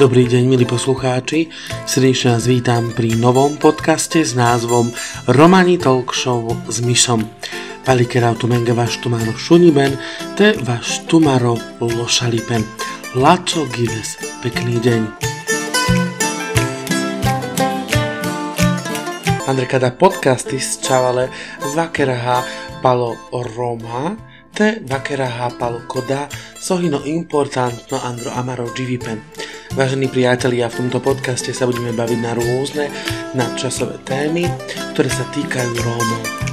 Dobrý deň, milí poslucháči. Srdečne vás vítam pri novom podcaste s názvom Romani Talk Show s Myšom. Palikera tumenga vaš tumaro šuniben, te vaš tumaro lošalipen. Lačo Gives, pekný deň. Andrekada podcasty z čavale vakeraha palo Roma, te vakeraha palo koda sohino importantno andro amaro givipen. Vážení priatelia, v tomto podcaste sa budeme baviť na rôzne nadčasové témy, ktoré sa týkajú Rómov.